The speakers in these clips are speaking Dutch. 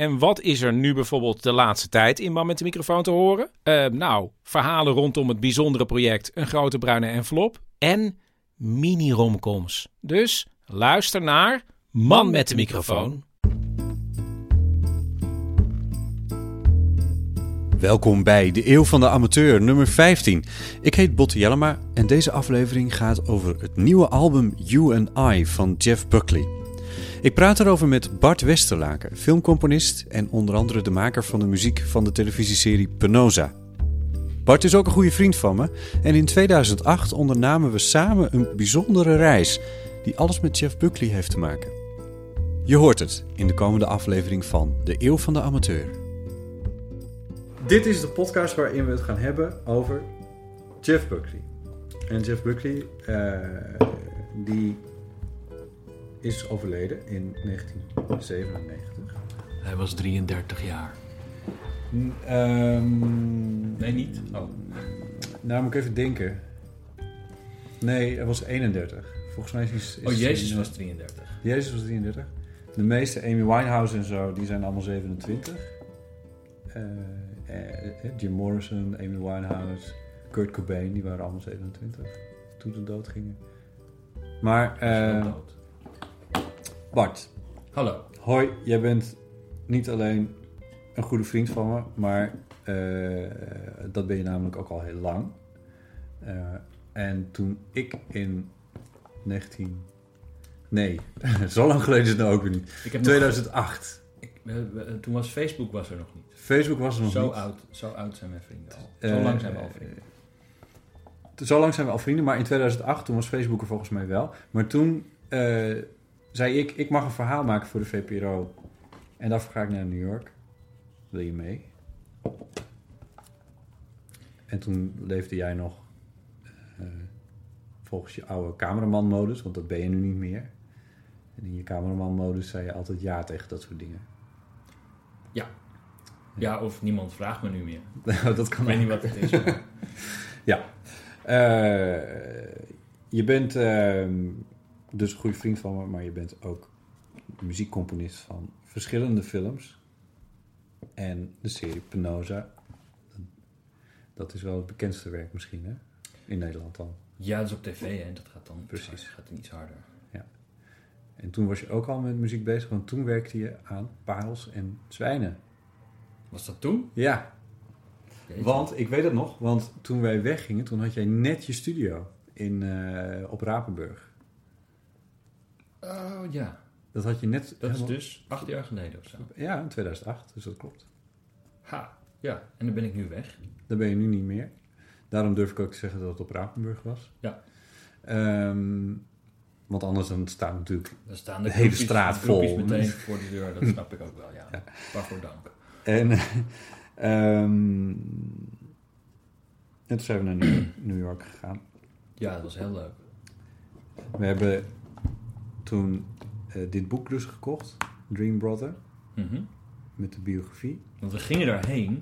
En wat is er nu bijvoorbeeld de laatste tijd in Man met de microfoon te horen? Eh, nou, verhalen rondom het bijzondere project Een Grote Bruine Envelop en mini-romcoms. Dus luister naar Man met de microfoon. Welkom bij de Eeuw van de Amateur, nummer 15. Ik heet Botte Jellema en deze aflevering gaat over het nieuwe album You and I van Jeff Buckley. Ik praat erover met Bart Westerlaken, filmcomponist en onder andere de maker van de muziek van de televisieserie Penosa. Bart is ook een goede vriend van me en in 2008 ondernamen we samen een bijzondere reis die alles met Jeff Buckley heeft te maken. Je hoort het in de komende aflevering van De Eeuw van de Amateur. Dit is de podcast waarin we het gaan hebben over Jeff Buckley. En Jeff Buckley, eh, die is overleden in 1997. Hij was 33 jaar. N- ehm, Nee, niet? Oh. nou, moet ik even denken. Nee, hij was 31. Volgens mij is, is Oh, Jezus was 33. Jezus was 33. De meeste, Amy Winehouse en zo, die zijn allemaal 27. Eh, eh, eh, Jim Morrison, Amy Winehouse, Kurt Cobain, die waren allemaal 27 toen ze dood gingen. Maar, Bart, Hallo. hoi, jij bent niet alleen een goede vriend van me, maar eh, dat ben je namelijk ook al heel lang. Eh, en toen ik in 19... Nee, zo lang geleden is het nou ook weer niet. Ik heb 2008. Nog, ik, toen was Facebook was er nog niet. Facebook was er nog Zo niet. oud, zo oud zijn mijn vrienden al. Eh, Zo lang zijn we al vrienden. Zo lang zijn we al vrienden, maar in 2008, toen was Facebook er volgens mij wel. Maar toen zei ik, ik mag een verhaal maken voor de VPRO. En daarvoor ga ik naar New York. Wil je mee? En toen leefde jij nog eh, volgens je oude cameramanmodus, want dat ben je nu niet meer. En in je cameramanmodus zei je altijd ja tegen dat soort dingen. Ja, of niemand vraagt me nu meer. dat kan Ik weet ook. niet wat het is. maar- Ja. Eh, je bent ehm, dus een goede vriend van me, maar je bent ook muziekcomponist van verschillende films. En de serie Penosa. Dat is wel het bekendste werk misschien, hè? In Nederland dan. ja, dat is op tv en dat gaat dan Precies. gaat dan iets harder. En toen was je ook al met muziek bezig, want toen werkte je aan Parels en Zwijnen. Was dat toen? Ja, Jeetje. want ik weet het nog, want toen wij weggingen, toen had jij net je studio in, eh, op Rapenburg. Oh ja, Dat had je net dat is dus acht jaar geleden of zo. Ja, in 2008, dus dat klopt. Ha, ja. En dan ben ik nu weg. Daar ben je nu niet meer. Daarom durf ik ook te zeggen dat het op Rapenburg was. Ja. Ehm, want anders dan staat natuurlijk... Dan staan De de, hele straat de vol. meteen voor de deur. Dat snap ik ook wel, ja. Ja. Waarvoor dank. En, ehm, en toen zijn we naar New- New York gegaan. Ja, dat was heel leuk. We hebben toen eh, dit boek dus gekocht. Dream Brother. Mhm. Met de biografie Want we gingen daarheen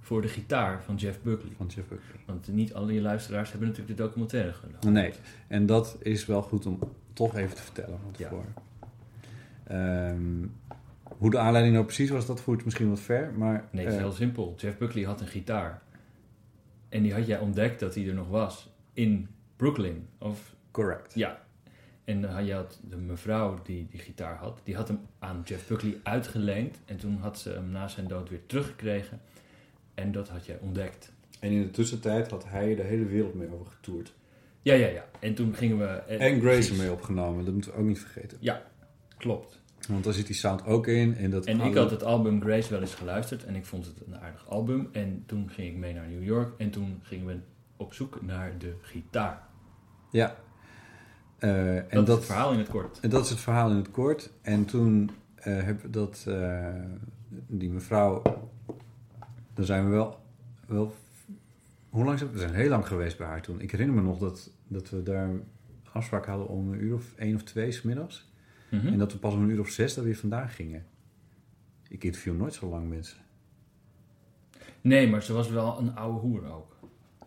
voor de gitaar van Jeff Buckley. van Jeff Buckley. Want niet alle je luisteraars hebben natuurlijk de documentaire gedaan. Nee, en dat is wel goed om toch even te vertellen van Ja. tevoren. Ehm, hoe de aanleiding nou precies was, dat voert misschien wat ver. Maar Nee, het is eh, heel simpel. Jeff Buckley had een gitaar. En die had jij ontdekt dat hij er nog was. In Brooklyn. Of, correct. ja. En je had de mevrouw die die gitaar had, die had hem aan Jeff Buckley uitgeleend. En toen had ze hem na zijn dood weer teruggekregen. En dat had jij ontdekt. En in de tussentijd had hij de hele wereld mee over getoerd. Ja, ja, ja. En toen gingen we... eh, En Grace ermee opgenomen, dat moeten we ook niet vergeten. Klopt. Want daar zit die sound ook in. En, dat En ik had het album Grace wel eens geluisterd en ik vond het een aardig album. En toen ging ik mee naar New York en toen gingen we op zoek naar de gitaar. Ja. Eh, en dat, is het verhaal in het kort. En dat is het verhaal in het kort. En toen eh heb dat eh, die mevrouw, daar zijn we wel, wel. Hoe lang zijn we? We zijn heel lang geweest bij haar toen. Ik herinner me nog dat, dat we daar een afspraak hadden om een uur of één of twee 's middags. Mhm. En dat we pas om een uur of zes daar weer vandaan gingen. Ik interview nooit zo lang mensen. Nee, maar ze was wel een oude hoer ook.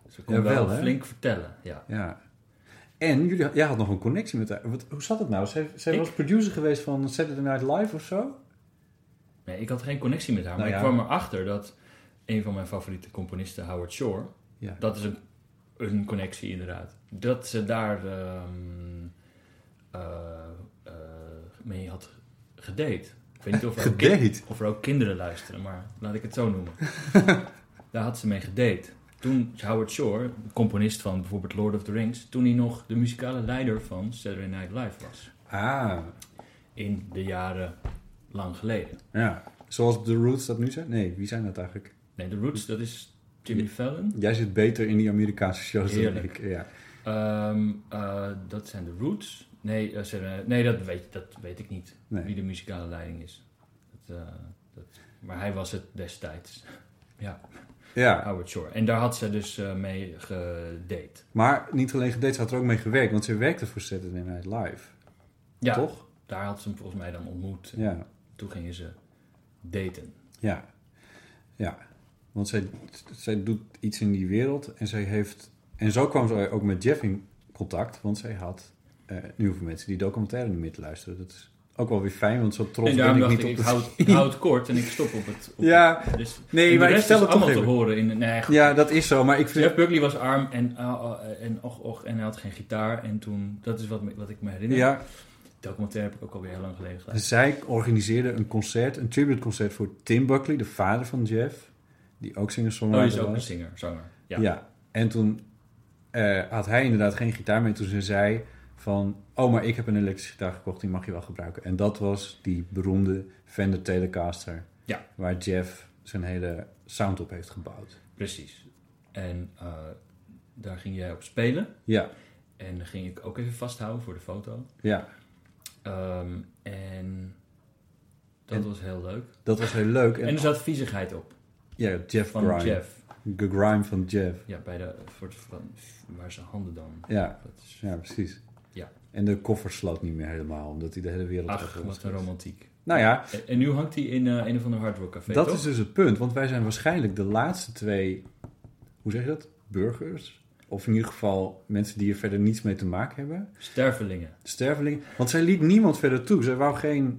Ze kon Ja, wel, wel, flink vertellen, ja. Ja. En jullie, jij had nog een connectie met haar. Wat, hoe zat het nou? Zij, zij Ik? was producer geweest van Saturday Night Live of zo? Nee, ik had geen connectie met haar, Nou maar ja. ik kwam erachter dat een van mijn favoriete componisten, Howard Shore, Ja. dat is een, een connectie inderdaad. Dat ze daar ehm, eh, eh, mee had gedate. Ik weet niet of er, ook of er ook kinderen luisteren, maar laat ik het zo noemen. daar had ze mee gedate. Toen Howard Shore, componist van bijvoorbeeld Lord of the Rings, toen hij nog de muzikale leider van Saturday Night Live was. Ah, In de jaren lang geleden. ja. Zoals The Roots dat nu zijn? Nee, wie zijn dat eigenlijk? Nee, The Roots, dat is Jimmy Fallon. Jij zit beter in die Amerikaanse shows dan Heerlijk. ik. Ja. Ehm, eh, dat zijn de Roots. Nee, eh, nee dat, weet, dat weet ik niet. Wie de muzikale leiding is. Dat, eh, dat, maar hij was het destijds. ja, ja, Howard Shore. En daar had ze dus eh, mee gedate. maar niet alleen gedate, ze had er ook mee gewerkt, want ze werkte voor Saturday Night Live. Ja, Toch? daar had ze hem volgens mij dan ontmoet. Ja, Toen gingen ze daten. ja, ja. Want zij, zij doet iets in die wereld en zij heeft... En zo kwam ze ook met Jeff in contact, want zij had... eh nu voor mensen die documentaire niet meer te luisteren. Dat is ook wel weer fijn, want zo trots en ben ik niet ik, op ik houd, ik houd kort en ik stop op het... Op Ja, het- dus, nee, maar ik stel is het toch allemaal te even. horen. In, nee, goed. Ja, dat is zo, maar ik vind... Jeff Buckley was arm en, uh, uh, en, och, och, en hij had geen gitaar. En toen, dat is wat, me- wat ik me herinner. Ja, Documentaire heb ik ook alweer heel lang geleden gedaan. Zij organiseerde een concert, een tributeconcert voor Tim Buckley, de vader van Jeff, die ook Oh, die singer-songwriter is ook een was. zinger, zanger. Ja. Ja. en toen eh, had hij inderdaad geen gitaar mee. Toen ze zei van, oh, maar ik heb een elektrische gitaar gekocht, die mag je wel gebruiken. En dat was die beroemde Fender Telecaster, Ja. waar Jeff zijn hele sound op heeft gebouwd. precies. En eh, daar ging jij op spelen. Ja, En dan ging ik ook even vasthouden voor de foto. ja, Ehm, en dat En- was heel leuk. dat was heel leuk. En er zat viezigheid op ja, Jeff van Grime. Jeff. De grime van Jeff. Ja, bij de, voor, van, waar zijn handen dan. Ja, Dat is, ja, precies. Ja. En de koffer sloot niet meer helemaal, omdat hij de hele wereld ach, wat een romantiek. Nou ja, En, nu hangt hij in eh, een of ander hard rock café, dat toch? is dus het punt. Want wij zijn waarschijnlijk de laatste twee, hoe zeg je dat? Burgers. Of in ieder geval mensen die er verder niets mee te maken hebben. Stervelingen. Stervelingen. Want zij liet niemand verder toe. Zij wou geen...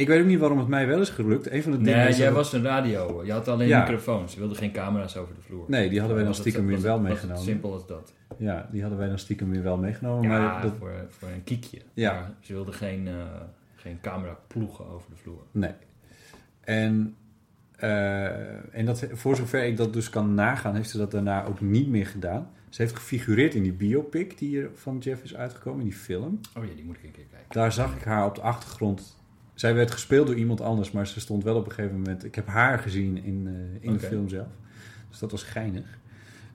Ik weet ook niet waarom het mij wel is gelukt. Een van de dingen Nee, is jij was een radio. Je had alleen Ja. microfoons. Je wilde geen camera's over de vloer. Nee, die hadden wij dan stiekem weer wel meegenomen. simpel als dat. Ja, die hadden wij dan stiekem weer wel meegenomen. Ja, maar dat... voor, voor een kiekje. Ja. Maar ze wilden geen, eh, geen camera ploegen over de vloer. Nee. En, eh, en dat, voor zover ik dat dus kan nagaan, heeft ze dat daarna ook niet meer gedaan. Ze heeft gefigureerd in die biopic die hier van Jeff is uitgekomen, in die film. Oh ja, die moet ik een keer kijken. Daar zag ik haar op de achtergrond. Zij werd gespeeld door iemand anders, maar ze stond wel op een gegeven moment... Ik heb haar gezien in, eh, in de film zelf. Dus dat was geinig.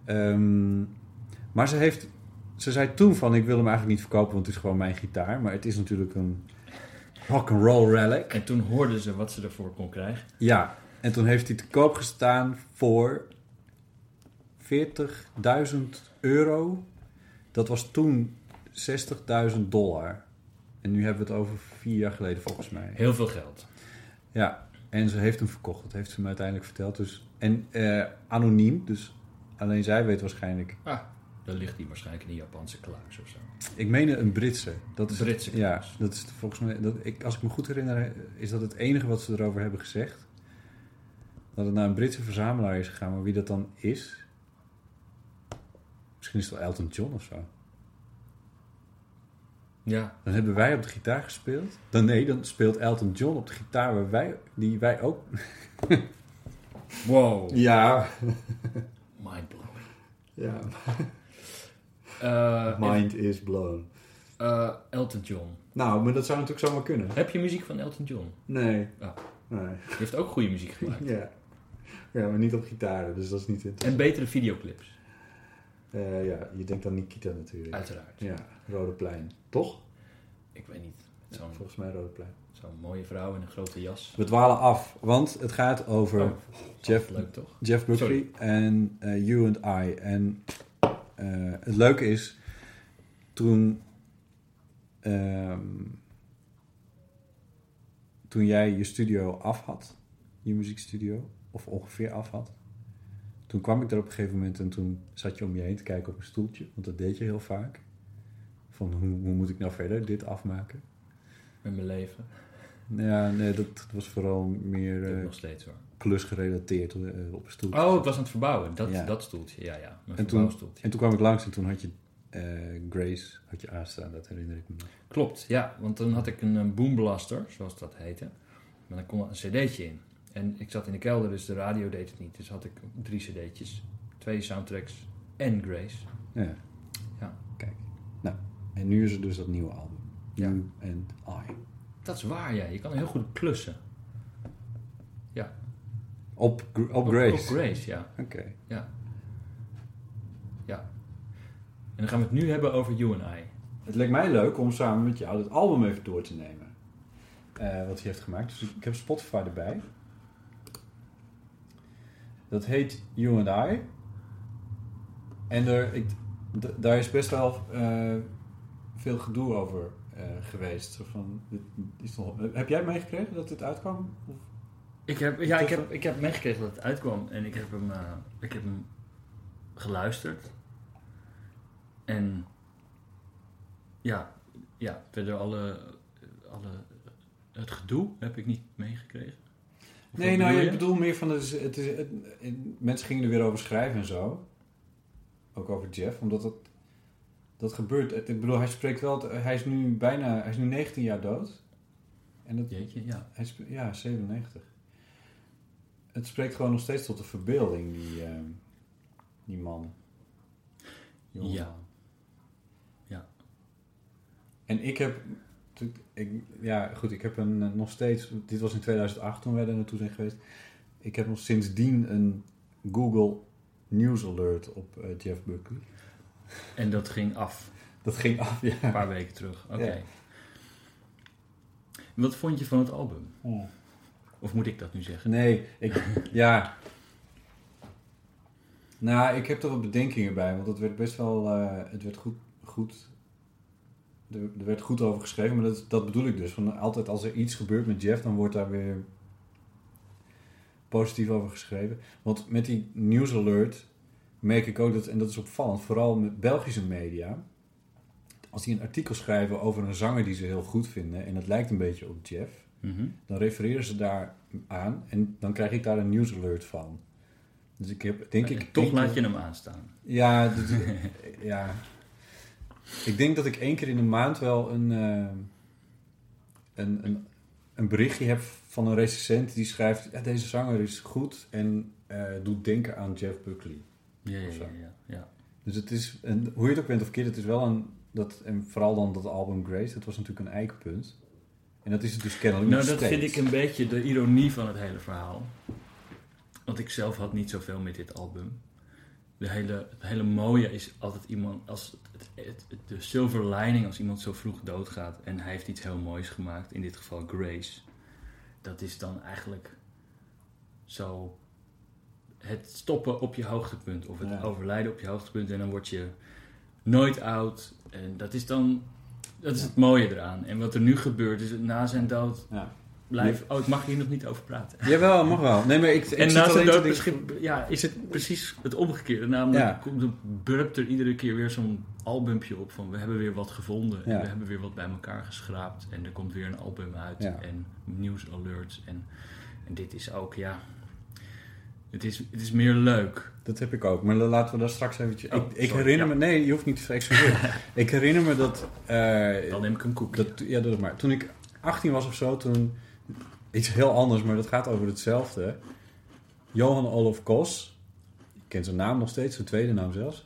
Ehm, maar ze heeft... Ze zei toen van, ik wil hem eigenlijk niet verkopen, want het is gewoon mijn gitaar. Maar het is natuurlijk een rock and roll relic. En toen hoorden ze wat ze ervoor kon krijgen. Ja, en toen heeft hij te koop gestaan voor 40.000 euro. Dat was toen 60.000 dollar. En nu hebben we het over vier jaar geleden volgens mij. Heel veel geld. Ja, en ze heeft hem verkocht. Dat heeft ze me uiteindelijk verteld. Dus, en eh, anoniem, dus alleen zij weet waarschijnlijk... Ah, dan ligt die waarschijnlijk in een Japanse kluis of zo. Ik meen een Britse. Dat is, Britse Ja, dat is volgens mij... Dat, ik, als ik me goed herinner, is dat het enige wat ze erover hebben gezegd. Dat het naar een Britse verzamelaar is gegaan. Maar wie dat dan is... Misschien is het wel Elton John of zo. Ja, Dan hebben wij op de gitaar gespeeld. Dan nee, dan speelt Elton John op de gitaar waar wij, die wij ook... wow. Ja. Mindblowing. Ja. Eh, Mind is blown. eh, Elton John. Nou, maar dat zou natuurlijk zomaar kunnen. Heb je muziek van Elton John? Nee. Oh. Nee. Die heeft ook goede muziek gemaakt. Ja. ja, maar niet op gitaren, dus dat is niet En interessant. betere videoclips, Eh, ja, je denkt aan Nikita natuurlijk. uiteraard. Ja, Rode Plein. Toch? Ik weet niet. Zo'n Volgens mij Rode Plein. zo'n mooie vrouw in een grote jas. We dwalen af, want het gaat over Oh, Jeff- Leuk toch? Jeff Buckley en eh, You and I. En eh, het leuke is, toen, ehm, toen jij je studio af had, je muziekstudio, of ongeveer af had, toen kwam ik er op een gegeven moment en toen zat je om je heen te kijken op een stoeltje, want dat deed je heel vaak. Van hoe, hoe moet ik nou verder dit afmaken? Met mijn leven. Ja, nee, dat was vooral meer eh, nog steeds hoor. klusgerelateerd eh, op een stoeltje. Oh, ik was aan het verbouwen. Dat, Ja. dat stoeltje, ja, ja. Mijn En toen-. En toen kwam ik langs en toen had je eh, Grace had je aanstaan, dat herinner ik me nog. Klopt, ja. Want toen had ik een, eh, boomblaster, zoals dat heette. Maar dan kon er een cd'tje in. En ik zat in de kelder, dus de radio deed het niet. Dus had ik drie cd'tjes. Twee soundtracks en Grace. Ja. Ja. Kijk. Nou, en nu is er dus dat nieuwe album. Ja. You and I. Dat is waar, ja. Je kan heel goed klussen. Op, Gr- op Grace. Op, Grace, ja. Oké. ja. Ja. En dan gaan we het nu hebben over You and I. Het leek mij leuk om samen met jou het album even door te nemen. Eh, wat hij heeft gemaakt. Dus ik heb Spotify erbij. Dat heet You and I. En er, ik, daar is best wel eh, veel gedoe over eh, geweest. Zo van, dit is toch, heb jij meegekregen dat dit uitkwam? Of- Ik heb, ja, ik heb, ik heb meegekregen dat het uitkwam. En ik heb hem, eh, ik heb hem geluisterd. En ja, ja verder alle, alle, het gedoe heb ik niet meegekregen. Of Nee, nou, bedoel ik je? bedoel meer van, het is, het is, het- het- mensen gingen er weer over schrijven en zo. Ook over Jeff, omdat dat, dat gebeurt. Ik bedoel, hij spreekt wel, hij is nu bijna, hij is nu 19 jaar dood. En dat, Jeetje, ja. hij ja, 97. Het spreekt gewoon nog steeds tot de verbeelding, die, eh, die man. Ja. Ja. En ik heb, ik, ja goed, ik heb een, eh, nog steeds, dit was in 2008 toen wij daar naartoe zijn geweest. Ik heb nog sindsdien een Google News Alert op eh, Jeff Buckley. En dat ging af Dat ging af, ja. een paar weken terug. Oké. Ja. Wat vond je van het album? Of moet ik dat nu zeggen? Nee, ik, ja. Nou, ik heb er wat bedenkingen bij, want het werd best wel, eh, het werd goed, goed er, er werd goed over geschreven, maar dat, dat bedoel ik dus. Van altijd als er iets gebeurt met Jeff, dan wordt daar weer positief over geschreven. Want met die news alert merk ik ook dat, en dat is opvallend, vooral met Belgische media, als die een artikel schrijven over een zanger die ze heel goed vinden, en dat lijkt een beetje op Jeff, Mhm. dan refereren ze daar aan en dan krijg ik daar een news alert van. Dus ik heb, denk ik... Toch laat je hem aanstaan. Ja, dat- ja. Ik denk dat ik één keer in de maand wel een, eh, een, een, een berichtje heb van een recensent die schrijft... Ja, deze zanger is goed en eh, doet denken aan Jeff Buckley. Ja, ja, ja. ja. Dus het is, en hoe je het ook bent of keert, het is wel een... Dat, en vooral dan dat album Grace, dat was natuurlijk een eikpunt. En dat is het dus kennelijk Nou, dat steeds. vind ik een beetje de ironie van het hele verhaal. Want ik zelf had niet zoveel met dit album. De hele, het hele mooie is altijd iemand, als het, het, het- de silver lining als iemand zo vroeg doodgaat en hij heeft iets heel moois gemaakt, in dit geval Grace. Dat is dan eigenlijk zo het stoppen op je hoogtepunt of het Ja. overlijden op je hoogtepunt en dan word je nooit oud. En dat is dan, dat is het mooie eraan. En wat er nu gebeurt is, na zijn dood Ja. Blijf... Oh, ik mag hier nog niet over praten. Jawel, mag wel. Nee, maar ik, ik en zit na zijn alleen te dood misschien, ja, is het precies het omgekeerde. Namelijk, Ja. komt er burpt er iedere keer weer zo'n albumpje op van we hebben weer wat gevonden. En we hebben weer wat bij elkaar geschraapt. En er komt weer een album uit. Ja. En news alerts. En, en dit is ook, ja... Het is, het is meer leuk. Dat heb ik ook, maar dan laten we daar straks eventjes... Oh, ik, ik sorry, herinner ja. me... Nee, je hoeft niet te excuseren. ik herinner me dat... eh, Dan neem ik een koekje. dat ja, doe het maar. Toen ik 18 was of zo, toen... Iets heel anders, maar dat gaat over hetzelfde. Johan Olof Kos. Kent zijn naam nog steeds, zijn tweede naam zelfs.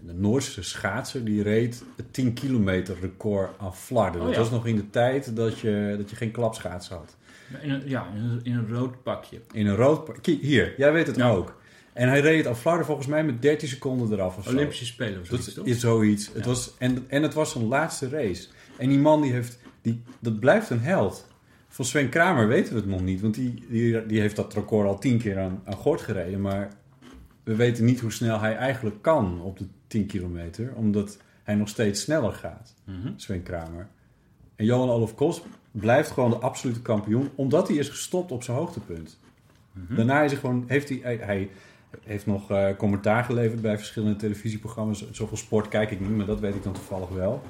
de Noorse schaatser die reed het 10 kilometer record aan flarden. Oh, dat ja. was nog in de tijd dat je, dat je geen klapschaats had. In een, ja, in een, in een rood pakje. In een rood... pa- Kie- Hier, jij weet het Ja. ook. En hij reed het aan flarden volgens mij met 13 seconden eraf of zo. Olympische Spelen of Dat zoiets, toch? is zoiets. Het was, en, en het was zijn laatste race. En die man die heeft... Die, dat blijft een held. Van Sven Kramer weten we het nog niet. Want die, die, die heeft dat record al tien keer aan, aan gort gereden. Maar we weten niet hoe snel hij eigenlijk kan op de 10 kilometer. Omdat hij nog steeds sneller gaat. Mhm. Sven Kramer. En Johan Olof Kos blijft gewoon de absolute kampioen. Omdat hij is gestopt op zijn hoogtepunt. Mhm. Daarna is hij gewoon, heeft hij, hij, hij heeft nog eh, commentaar geleverd bij verschillende televisieprogramma's. Zoveel sport kijk ik niet, maar dat weet ik dan toevallig wel.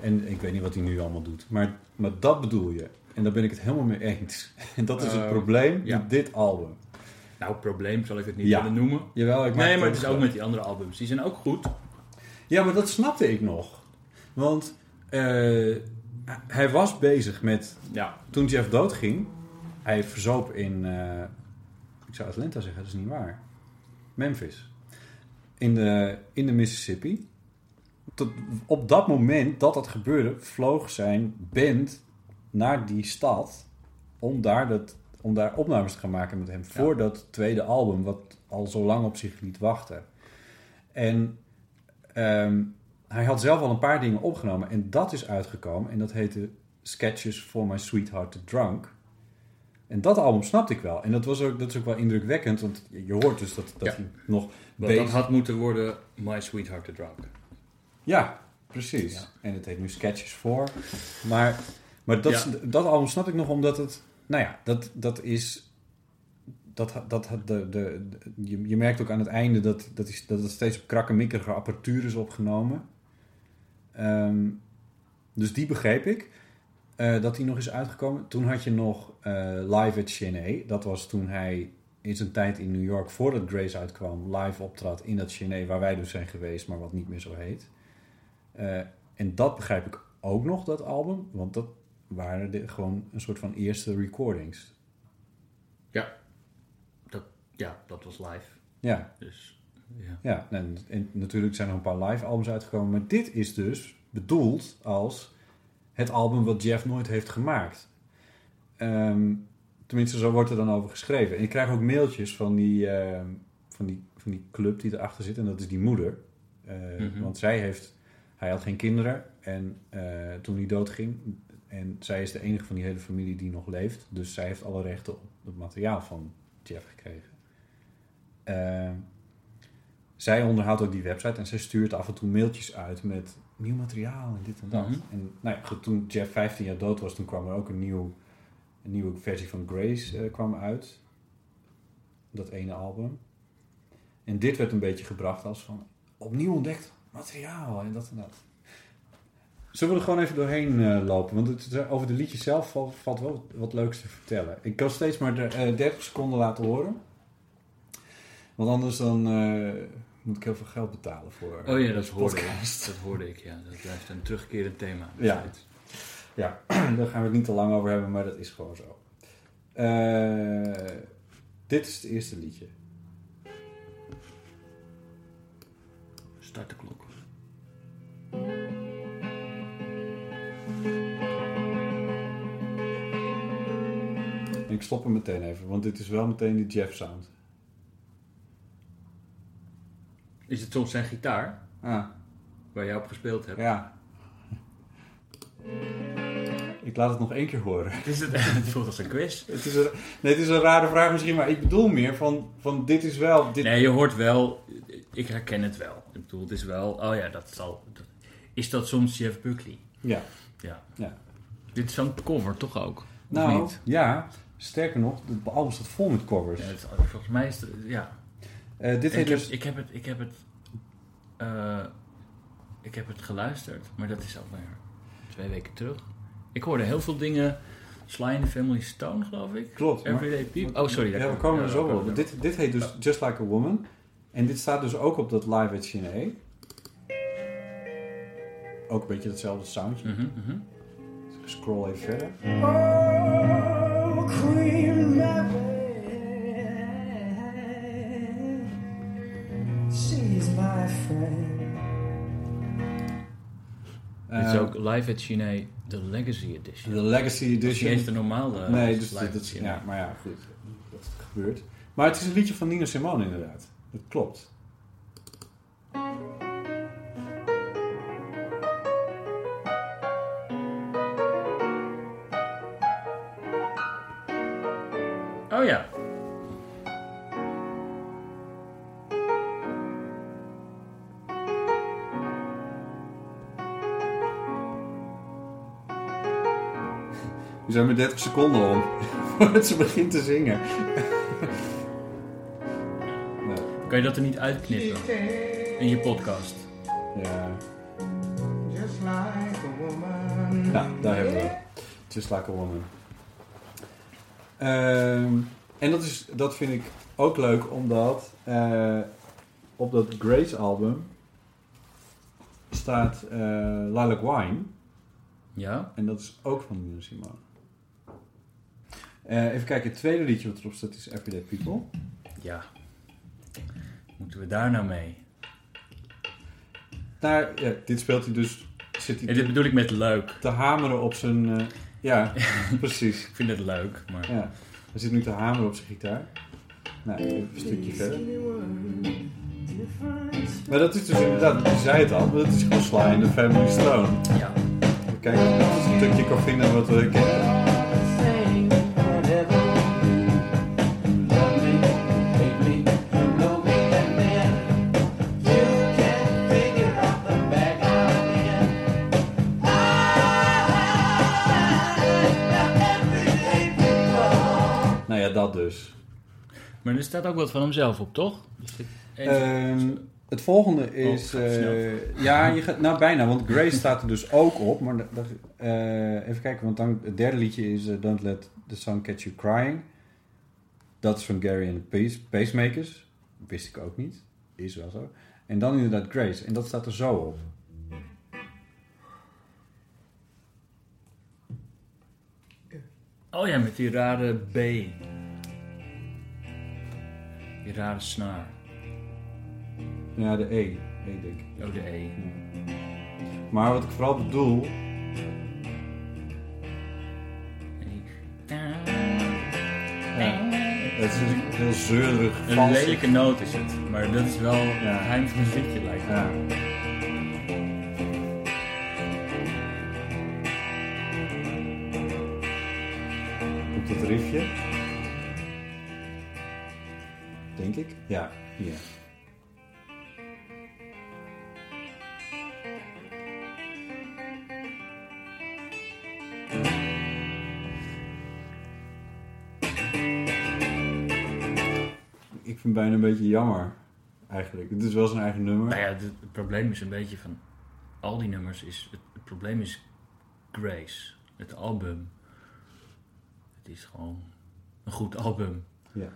En ik weet niet wat hij nu allemaal doet. Maar, maar dat bedoel je. En daar ben ik het helemaal mee eens. En dat is het Eh, probleem ja. met dit album. Nou, probleem zal ik het niet Ja. willen noemen. Jawel, ik maak Nee, maar het is ook met die andere albums. Die zijn ook goed. Ja, maar dat snapte ik nog. Want eh, hij was bezig met Ja. toen Jeff doodging, hij verzoop in, eh, ik zou Atlanta zeggen, dat is niet waar. Memphis. In de, in de Mississippi. Tot, op dat moment dat dat gebeurde, vloog zijn band naar die stad om daar, dat, om daar opnames te gaan maken met hem. Voor dat tweede album, wat al zo lang op zich liet wachten. En ehm, hij had zelf al een paar dingen opgenomen en dat is uitgekomen. En dat heette Sketches for My Sweetheart the Drunk. En dat album snapte ik wel. En dat, was ook, dat is ook wel indrukwekkend, want je hoort dus dat, dat Ja. hij nog Want dat bezig... had moeten worden My Sweetheart the Drunk. Ja, precies. Ja. En het heet nu Sketches for. Maar, maar dat, Ja. dat album snap ik nog omdat het... Nou ja, dat, dat is... Dat, dat, de, de, de, je, je merkt ook aan het einde dat, dat, is, dat het steeds op krakkemikkige apparatuur is opgenomen. Ehm, dus die begreep ik. eh, dat die nog is uitgekomen. Toen had je nog eh, Live at Chenet. Dat was toen hij in zijn tijd in New York, voordat Grace uitkwam, live optrad in dat Chenet, waar wij dus zijn geweest, maar wat niet meer zo heet. Eh, en dat begrijp ik ook nog, dat album. Want dat waren de, gewoon een soort van eerste recordings. Ja, dat was live. Ja, Dus ja. ja. En, en natuurlijk zijn er een paar live albums uitgekomen. Maar dit is dus bedoeld als het album wat Jeff nooit heeft gemaakt. Ehm, tenminste, zo wordt er dan over geschreven. En ik krijg ook mailtjes van die, ehm, van die, van die club die erachter zit. En dat is die moeder. Eh, Mhm. Want zij heeft... Hij had geen kinderen. En eh, toen hij doodging... En zij is de enige van die hele familie die nog leeft. Dus zij heeft alle rechten op het materiaal van Jeff gekregen. Eh, zij onderhoudt ook die website en zij stuurt af en toe mailtjes uit met nieuw materiaal en dit en dat. Mhm. En nou ja, toen Jeff 15 jaar dood was, toen kwam er ook een, nieuw, een nieuwe versie van Grace eh, kwam uit. Dat ene album. En dit werd een beetje gebracht als van opnieuw ontdekt materiaal en dat en dat. Zullen we er gewoon even doorheen eh, lopen? Want het, over de liedjes zelf valt, valt wel wat leuks te vertellen. Ik kan steeds maar de, eh, 30 seconden laten horen. Want anders dan eh, moet ik heel veel geld betalen voor Oh ja, dat hoorde podcast. ik. Dat hoorde ik, ja. Dat blijft een terugkerend thema. Ja. Ja, daar gaan we het niet te lang over hebben, maar dat is gewoon zo. Eh, dit is het eerste liedje. Start de klok. Ik stop hem meteen even, want dit is wel meteen die Jeff sound. Is het soms zijn gitaar Ah, waar jij op gespeeld hebt? ja. Ik laat het nog één keer horen. Het, is het, het voelt als een quiz. Het is een, nee, het is een rare vraag misschien, maar ik bedoel meer van, van dit is wel... Dit, Nee, je hoort wel, ik herken het wel. Ik bedoel, het is wel, oh ja, dat zal. dat- is dat soms Jeff Buckley? Ja. Ja. Ja. Dit is zo'n cover toch ook? Nou, niet? ja. Sterker nog, het album staat vol met covers. Ja, het- volgens mij is het, ja. Eh, dit ik, heet heb, dus... ik heb het, ik heb het, eh, ik heb het geluisterd, maar dat is alweer twee weken terug. Ik hoorde heel veel dingen, Sly in the Family Stone, geloof ik. Klopt. maar- Everyday People. Oh, sorry. daar Ja, we kom- komen er zo op. Dit, dit heet dus Just Like a Woman. En dit staat dus ook op dat Live at Chine. Ook een beetje hetzelfde soundje. Mhm. Scroll even verder. Dit is eh, ook live at Chine, the Legacy Edition. De Legacy Edition. Niet de normale. Eh, nee, dus dat ja, maar ja, goed. Dat gebeurt. Maar het is een liedje van Nina Simone, inderdaad. Dat klopt. Zijn maar 30 seconden om. Voordat ze begint te zingen. Kan je dat er niet uitknippen in je podcast? ja. Just like a woman. Nou, daar hebben we het. Just like a woman. Ehm, en dat, is, dat vind ik ook leuk, omdat eh, op dat Grace album staat eh Lilac Wine. Ja? En dat is ook van Nina Simone. Eh, even kijken, het tweede liedje wat erop staat is Everyday People. Ja. Moeten we daar nou mee? Daar, ja, dit speelt hij dus, zit hij Ja, dit bedoel ik met leuk. te hameren op zijn... eh, ja, precies. Ik vind het leuk, maar... Ja, hij zit nu te hameren op zijn gitaar. Nou, even een stukje verder. Maar dat is dus inderdaad, je zei het al, maar dat is gewoon Sly in the Family Stone. Ja. Kijk, of ik een stukje kan vinden wat we kennen. Dus. Maar er staat ook wat van hemzelf op, toch? Dus Ehm, het volgende is... Oh, snel. eh, ja, je gaat, nou bijna, want Grace staat er dus ook op. Maar dat- eh, even kijken, want dan, het derde liedje is eh, Don't Let the Sun Catch You Crying. Dat is van Gary and the Pace, Pacemakers. Wist ik ook niet. Is wel zo. En dan inderdaad Grace. En dat staat er zo op. Oh ja, met die rare B. Die rare snaar. Ja, de E. E denk ik. Oh, de E. Maar wat ik vooral bedoel... Het is natuurlijk heel zeurig, Een lelijke noot is het, maar dat is wel Ja. het geheim van liedje lijkt me. Ja. Komt het riffje? Denk ik. Ja, hier. Ik vind het bijna een beetje jammer, eigenlijk. Het is wel zijn eigen nummer. Nou ja, het, het probleem is een beetje van al die nummers is het, het probleem is Grace, het album. Het is gewoon een goed album. Ja.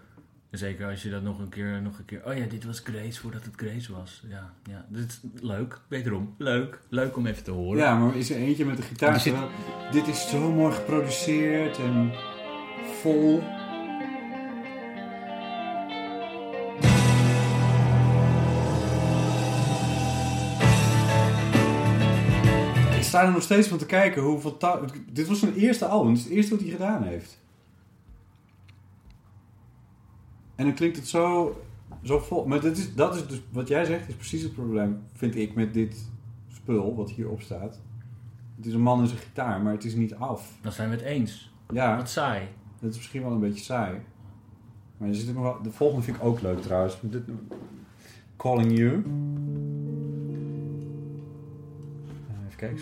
Zeker als je dat nog een keer, nog een keer. Oh ja, dit was Grace voordat het Grace was. Ja, ja. Dit is leuk. Wederom, leuk. Leuk om even te horen. Ja, maar is er eentje met de gitaar? Zit- Dit is zo mooi geproduceerd en vol. Ik sta er nog steeds van te kijken hoeveel... ta- Dit was zijn eerste album. Dit is het eerste wat hij gedaan heeft. En dan klinkt het zo, zo vol. Maar dat is, dat is dus, wat jij zegt, is precies het probleem, vind ik, met dit spul wat hierop staat. Het is een man en zijn gitaar, maar het is niet af. Dan zijn we het eens. Ja, Wat saai. dat is misschien wel een beetje saai. Maar er zit ook nog wel, de volgende vind ik ook leuk trouwens. Dit, Calling You. Eh, Even kijken.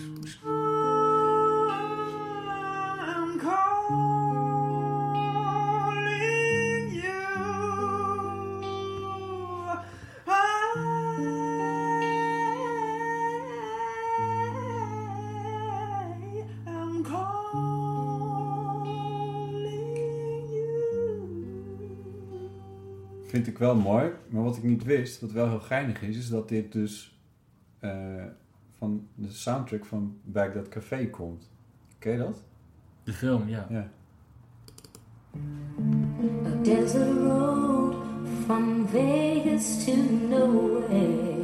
wel mooi. Maar wat ik niet wist, wat wel heel geinig is, is dat dit dus eh, van de soundtrack van Baghdad Café komt. Ken je dat? De film, ja. ja. A desert road from Vegas to nowhere.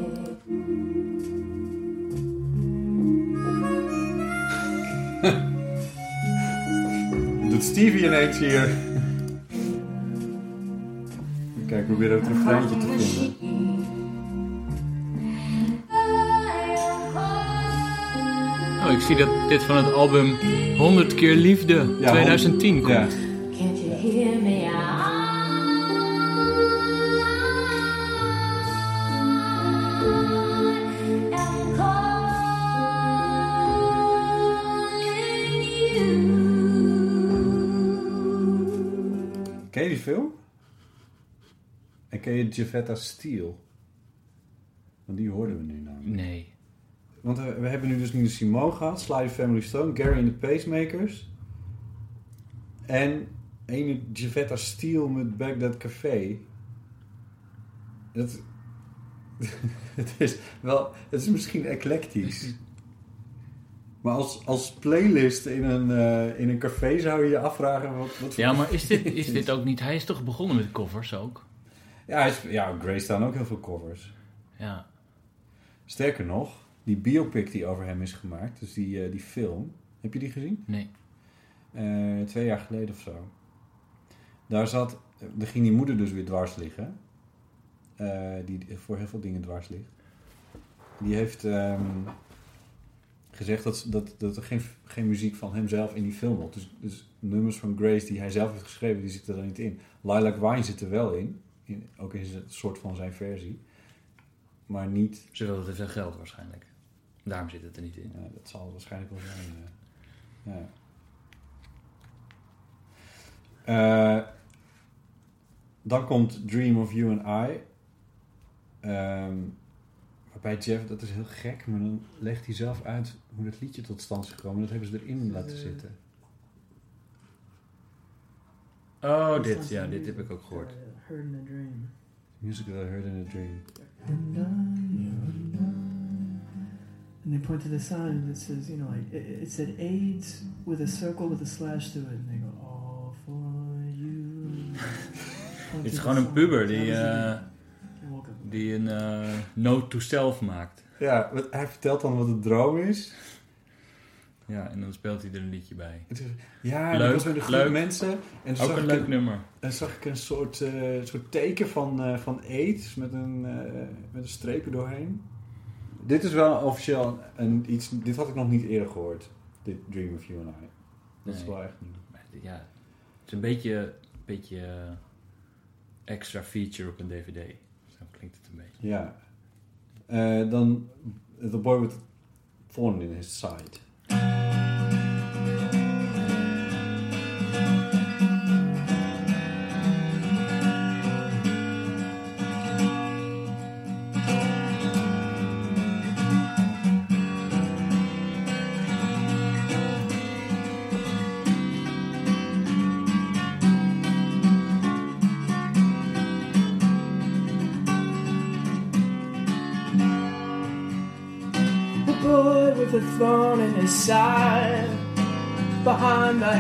Doet Stevie ineens hier. Probeer het refreintje te vinden. Oh, ik zie dat dit van het album 100 keer liefde Ja, 2010 komt. Ja. Ken je Javetta Steel? Want die hoorden we nu namelijk. Nee. Want we, we hebben nu dus Nina Simone gehad, Sly Family Stone, Gary and the Pacemakers. En ene Javetta Steel met Baghdad Café. Dat, het is wel, het is misschien eclectisch. Maar als, als playlist in een, eh, in een café zou je je afvragen wat, wat Ja, maar is dit, is dit ook niet... Hij is toch begonnen met covers ook? Ja, hij is, ja, Grace staan ook heel veel covers. Ja. Sterker nog, die biopic die over hem is gemaakt, dus die, eh, die film, heb je die gezien? Nee. Eh, twee jaar geleden of zo. Daar zat, daar ging die moeder dus weer dwars liggen. Eh, die voor heel veel dingen dwars ligt. Die heeft ehm, gezegd dat, dat, dat er geen, geen muziek van hemzelf in die film was. Dus, dus nummers van Grace die hij zelf heeft geschreven, die zitten er niet in. Lilac Wine zit er wel in. In ook in een soort van zijn versie. Maar niet Ze wilde te veel geld waarschijnlijk. Daarom zit het er niet in. Ja, dat zal het waarschijnlijk wel zijn. ja. Ja. Eh, dan komt Dream of You and I. Ehm, waarbij Jeff, dat is heel gek, maar dan legt hij zelf uit hoe dat liedje tot stand is gekomen. Dat hebben ze erin laten zitten. Oh, dit. Ja, dit heb ik ook gehoord. Heard in a dream. Music that I heard in a dream. And they point to the sign that says, you know, like it, it said AIDS with a circle with a slash through it, and they go, "All for you." Dit is gewoon een puber die, eh, welcome. die een eh, note to self maakt. Ja, wat- hij vertelt dan wat een droom is. Ja, en dan speelt hij er een liedje bij. Ja, Leuk, dat was met een groep leuk. mensen. En Ook zag een ik leuk nummer. Dan zag ik een soort, eh, soort teken van, eh van AIDS met een, eh, met een streep er doorheen. Dit is wel officieel een, iets, dit had ik nog niet eerder gehoord. Dit Dream of You and I. Dat is wel echt nieuw. Ja, het is een beetje, beetje extra feature op een dvd. Zo klinkt het een beetje. Ja. Dan The Boy with Thorn in His Side.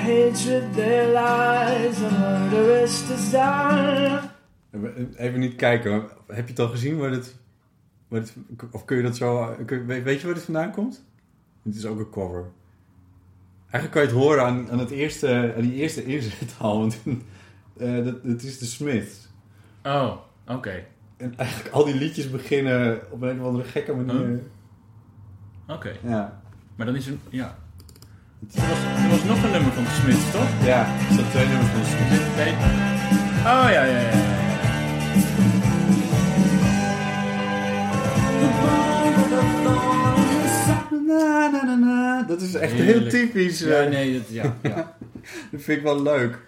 Hatred there lies a murderous desire. Even niet kijken, heb je het al gezien waar dit, waar dit, of kun je dat zo, kun- weet je waar dit vandaan komt? Het is ook een cover. Eigenlijk kan je het horen aan, aan, het eerste, aan die eerste inzet al, want eh, dat, dat is de Smiths. Oh, oké. En eigenlijk al die liedjes beginnen op een of andere gekke manier. Oké. Ja. Maar dan is er... Ja. Er was, er was nog een nummer van de Smiths, toch? ja, er staan twee nummers van de Smiths. Nee. Oh, ja, ja, ja. ja. Na, na, na, na. Dat is echt heel Heerlijk. typisch. Ja, eh, nee, dat, ja, ja. Dat vind ik wel leuk.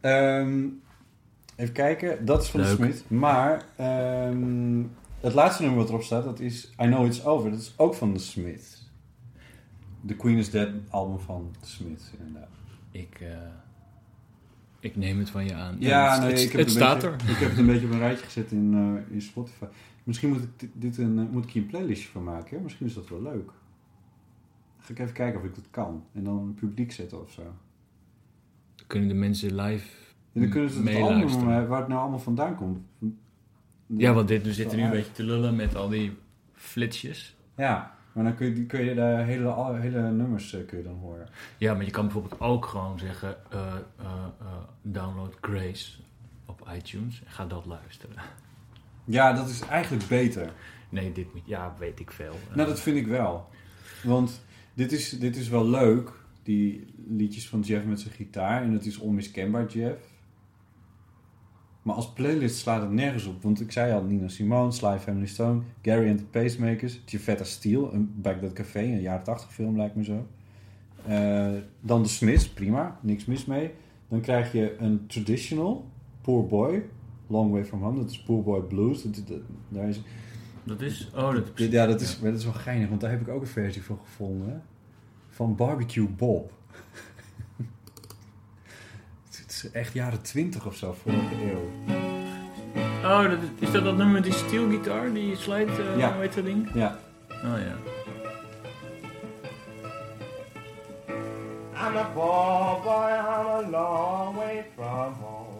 Ehm, even kijken, dat is van de Leuk. Smith. Maar ehm, het laatste nummer wat erop staat, dat is I Know It's Over. Dat is ook van de Smith. The Queen is Dead album van Smith, inderdaad. Ik, eh, ik neem het van je aan. Ja, het, nee, het, ik heb het staat beetje- er. Ik heb het een beetje op een rijtje gezet in, eh, in Spotify. Misschien moet ik dit- een, eh, moet ik hier een playlistje van maken. Hè? Misschien is dat wel leuk. Ga ik even kijken of ik dat kan. En dan publiek zetten of zo. Kunnen de mensen live dan kunnen ze het album, waar het nou allemaal vandaan komt. Ja, want dit, we zitten nu een beetje te lullen met al die flitsjes. Ja. Maar dan kun je, kun je de hele, hele nummers eh, kun je dan horen. Ja, maar je kan bijvoorbeeld ook gewoon zeggen: eh, eh, download Grace op iTunes en ga dat luisteren. Ja, dat is eigenlijk beter. Nee, dit niet. Ja, weet ik veel. Nou, dat vind ik wel. Want dit is, dit is wel leuk, die liedjes van Jeff met zijn gitaar. En het is onmiskenbaar Jeff. Maar als playlist slaat het nergens op. Want ik zei al, Nina Simone, Sly Family Stone, Gary and the Pacemakers, Giovetta Steel, een Back That Café, een jaren 80 film lijkt me zo. Eh, dan de Smiths, prima, niks mis mee. Dan krijg je een traditional, Poor Boy, Long Way From Home, dat is Poor Boy Blues. Dat, dat- daar is, Dat is. Oh, dat is. ja, dat is, dat is wel geinig, want daar heb ik ook een versie van gevonden. Van Barbecue Bob. Is echt jaren 20 of zo, vorige eeuw. Oh, dat is, is dat dat nummer met die steelgitaar? Die slide, eh Ja. heet dat ding? Ja, Oh ja. I'm a poor boy, I'm a long way from home.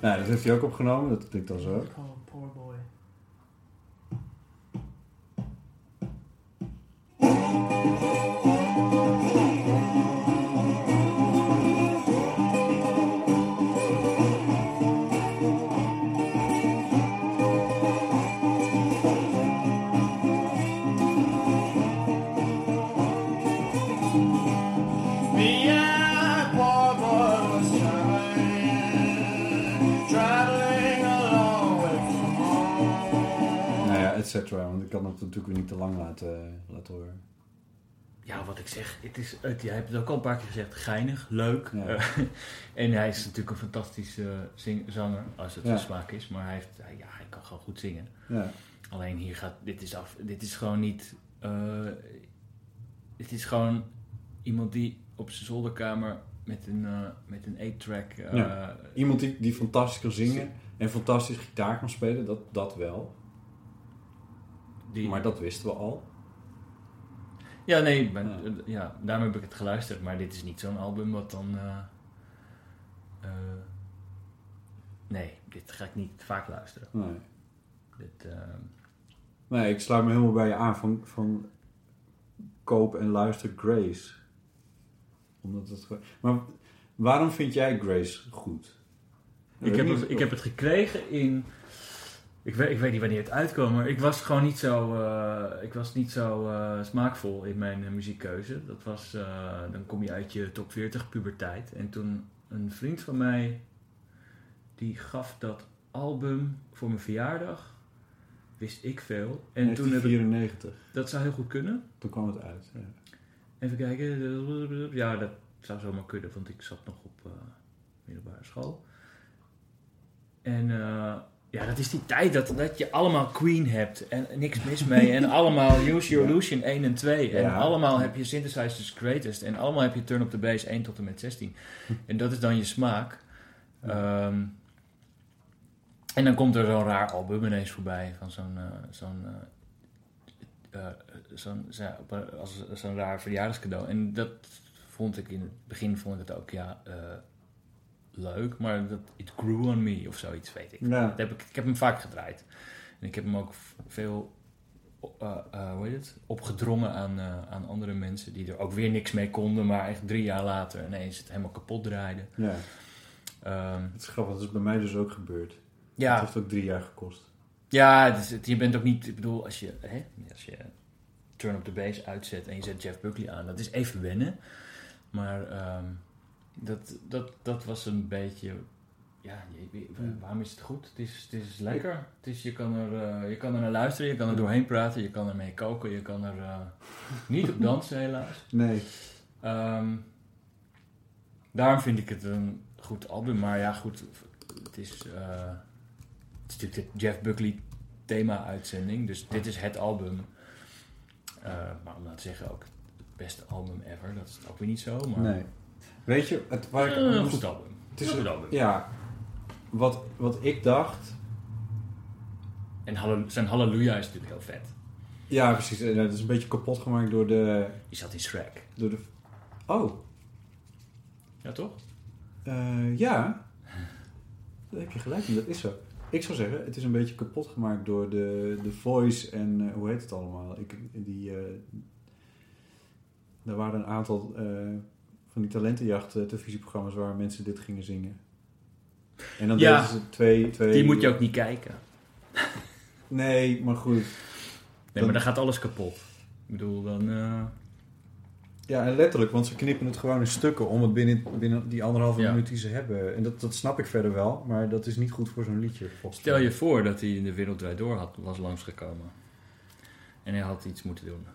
nou, dat heeft hij ook opgenomen, dat klinkt dan zo. Called Poor Boy. Cetera, want ik kan het natuurlijk weer niet te lang laten, laten horen. Ja, wat ik zeg, het is, het, jij hebt het ook al een paar keer gezegd, geinig, leuk. Ja. Eh, en hij is natuurlijk een fantastische zing- zanger, als het Ja. zijn smaak is. Maar hij, heeft, hij- ja, hij kan gewoon goed zingen. Ja, Alleen hier gaat, dit is af, dit is gewoon niet, eh dit is gewoon iemand die op zijn zolderkamer met een, eh, met een 8-track, eh, Ja. iemand die, die fantastisch kan zingen en fantastisch gitaar kan spelen, dat, dat wel. Die, Maar dat wisten we al. ja nee, ben, Ja. ja, daarom heb ik het geluisterd. Maar dit is niet zo'n album wat dan, eh, eh, nee, dit ga ik niet vaak luisteren. Nee. Dit, eh, Nee, ik sluit me helemaal bij je aan van, van koop en luister Grace. Omdat het, maar waarom vind jij Grace goed? Ik heb, het, ik heb het gekregen in. Ik weet, ik weet niet wanneer het uitkwam, maar ik was gewoon niet zo, eh, ik was niet zo eh, smaakvol in mijn eh, muziekkeuze. Dat was, dan kom je uit je top 40 puberteit. En toen een vriend van mij, die gaf dat album voor mijn verjaardag, wist ik veel. En toen heb ik, 1994, dat zou heel goed kunnen. toen kwam het uit. Ja. Even kijken. Ja, dat zou zomaar kunnen, want ik zat nog op middelbare school. En ja, dat is die tijd dat, dat je allemaal Queen hebt en niks mis mee. En allemaal Use Your Illusion 1 en 2. En Ja. allemaal heb je Synthesizers Greatest. En allemaal heb je Turn Up The Bass 1 tot en met 16. En dat is dan je smaak. Ehm, en dan komt er zo'n raar album ineens voorbij van zo'n... eh, zo'n eh, eh, zo'n raar verjaardagscadeau. En dat vond ik in het begin vond ik het ook ja, leuk, maar dat it grew on me of zoiets, weet ik. Ja. Dat heb ik, ik heb hem vaak gedraaid. En ik heb hem ook veel eh, eh, hoe heet het? opgedrongen aan, eh, aan andere mensen die er ook weer niks mee konden, maar echt drie jaar later ineens het helemaal kapot draaiden. ja, Ehm, het is grappig, dat is bij mij dus ook gebeurd. Het ja, heeft ook drie jaar gekost. Ja, het is- het- je bent ook niet, ik bedoel, als je, hè, als je Turn Up The Bass uitzet en je zet Jeff Buckley aan, dat is even wennen. Maar ehm, dat, dat, dat was een beetje, ja, je- waarom is het goed? Het is, het is lekker. Het is, je, kan er, eh, je kan er naar luisteren, je kan er doorheen praten, je kan ermee koken, je kan er eh, niet op dansen helaas. Nee. Ehm, daarom vind ik het een goed album. Maar ja, goed. Het is, eh, het is natuurlijk de Jeff Buckley thema-uitzending. Dus dit is het album. Eh, maar om nou te zeggen ook het beste album ever. Dat is ook weer niet zo. Maar nee. Weet je, het, waar ik Eh, een moest- goed album. Het is een album. Ja, wat, wat ik dacht... En zijn Halleluja is natuurlijk heel vet. Ja, precies. En Het is een beetje kapot gemaakt door de... Die zat in Shrek. Door de oh, Ja, toch? eh, ja. Daar heb je gelijk in, dat is zo. Ik zou zeggen, het is een beetje kapot gemaakt door de, de voice en... eh, hoe heet het allemaal? Ik, die, er waren een aantal van die talentenjacht eh, televisieprogramma's waar mensen dit gingen zingen. En dan Ja. deden ze twee, twee... Die moet je ook niet kijken. Nee, maar goed. Nee, maar dan gaat alles kapot. Ik bedoel, dan... eh, Ja, en letterlijk, want ze knippen het gewoon in stukken om het binnen, binnen die anderhalve Ja. minuut die ze hebben. En dat, dat snap ik verder wel, maar dat is niet goed voor zo'n liedje. volgens Stel je voor dat hij in de Wereld Draait Door had, was langsgekomen. En hij had iets moeten doen.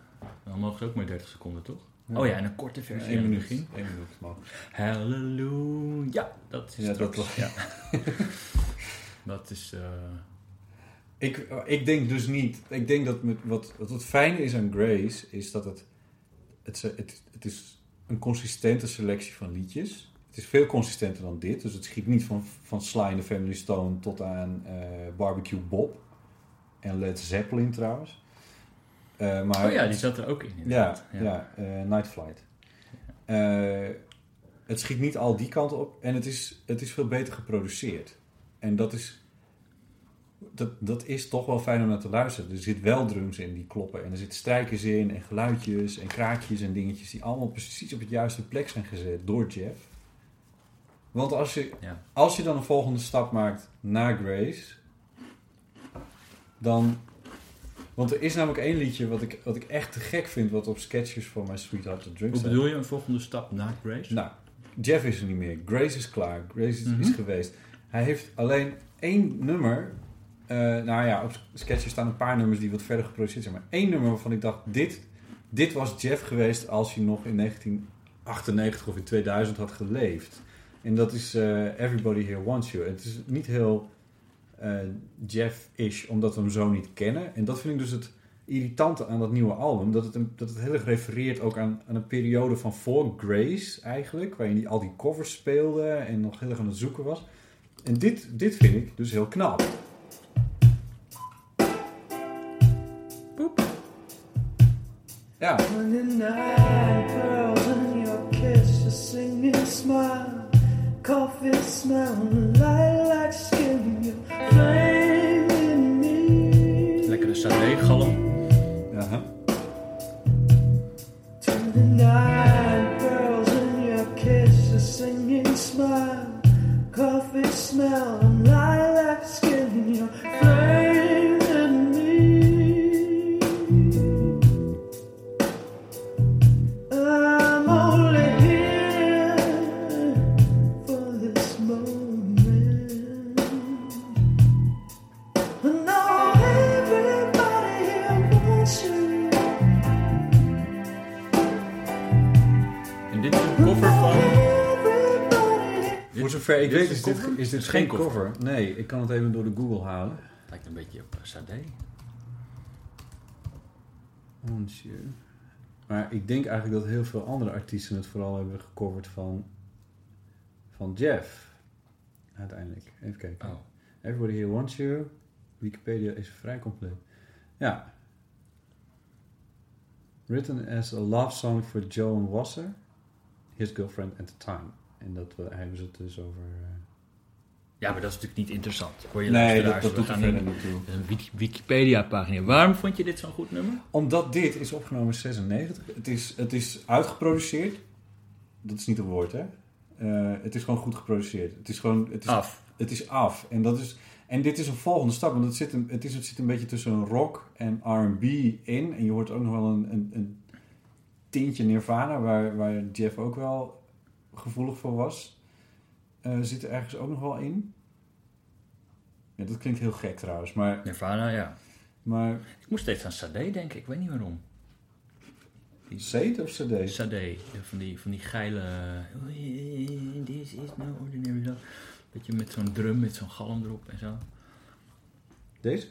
Dan mogen ze ook maar 30 seconden, toch? Oh ja, en een korte versie het minuut. Één minuut mag. Halleluja. Ja, dat is Ja, dat was- Ja. dat is... eh, Ik, ik denk dus niet. Ik denk dat met, wat, wat het fijne is aan Grace, is dat het, het, het, het is een consistente selectie van liedjes. Het is veel consistenter dan dit. Dus het schiet niet van, van Sly and the Family Stone tot aan eh, Barbecue Bob. En Led Zeppelin trouwens. Eh, maar Oh ja, die zat er ook in. Ja, inderdaad. ja. eh, Night Flight. Eh, het schiet niet al die kant op en het is, het is veel beter geproduceerd. En dat is, dat, dat is toch wel fijn om naar te luisteren. Er zit wel drums in die kloppen en er zitten strijkers in en geluidjes en kraakjes en dingetjes die allemaal precies op het juiste plek zijn gezet door Jeff. Want als je, Ja. als je dan een volgende stap maakt na Grace, dan want er is namelijk één liedje wat ik, wat ik echt te gek vind, wat op sketches voor mijn Sweetheart to Drink Hoe bedoel je een volgende stap na Grace? Nou, Jeff is er niet meer. Grace is klaar. Grace is, Mhm. is geweest. Hij heeft alleen één nummer. eh, nou ja, op sketches staan een paar nummers die wat verder geproduceerd zijn. Maar één nummer waarvan ik dacht, dit, dit was Jeff geweest als hij nog in 1998 of in 2000 had geleefd. En dat is eh, Everybody Here Wants You. Het is niet heel eh, Jeff-ish, omdat we hem zo niet kennen. En dat vind ik dus het irritante aan dat nieuwe album. Dat het, een, dat het heel erg refereert ook aan, aan een periode van voor Grace eigenlijk. Waarin hij al die covers speelde en nog heel erg aan het zoeken was. En dit, dit vind ik dus heel knap. Ja, 29 pearls in your kiss, a singing smile, coffee smell, lilac Lekkere sade-galm. Zover ik dit weet is dit, is dit Is geen cover. Nee, ik kan het even door de Google halen. Lijkt een beetje op sade. Want je- Maar ik denk eigenlijk dat heel veel andere artiesten het vooral hebben gecoverd van, van Jeff. Uiteindelijk. Even kijken. Oh. Everybody Here Wants You. Wikipedia is vrij compleet. Ja. Written as a love song for Joan Wasser, his girlfriend at the time. En dat we, hebben ze het dus over... eh, Ja, maar dat is natuurlijk niet interessant. Voor je nee, dat, dat doet er verder in- niet toe. Een Wiki- Wikipedia-pagina. Waarom vond je dit zo'n goed nummer? Omdat dit is opgenomen in 96. Het is, het is uitgeproduceerd. Dat is niet een woord, hè? Eh, het is gewoon goed geproduceerd. Het is gewoon... Het is, Af. Het is af. En, dat is, en dit is een volgende stap. Want het zit een, het is, het zit een beetje tussen een rock en R&B in. En je hoort ook nog wel een, een, een tintje Nirvana, waar, waar Jeff ook wel gevoelig voor was. Eh, zit er ergens ook nog wel in. Ja, dat klinkt heel gek trouwens. Maar, Nirvana, ja. maar Ik moest steeds aan Sade denken. Ik weet niet waarom. Sade of CD? Sade. Van die, van die geile... This is no ordinary love. Beetje met zo'n drum, met zo'n galm erop en zo. Deze?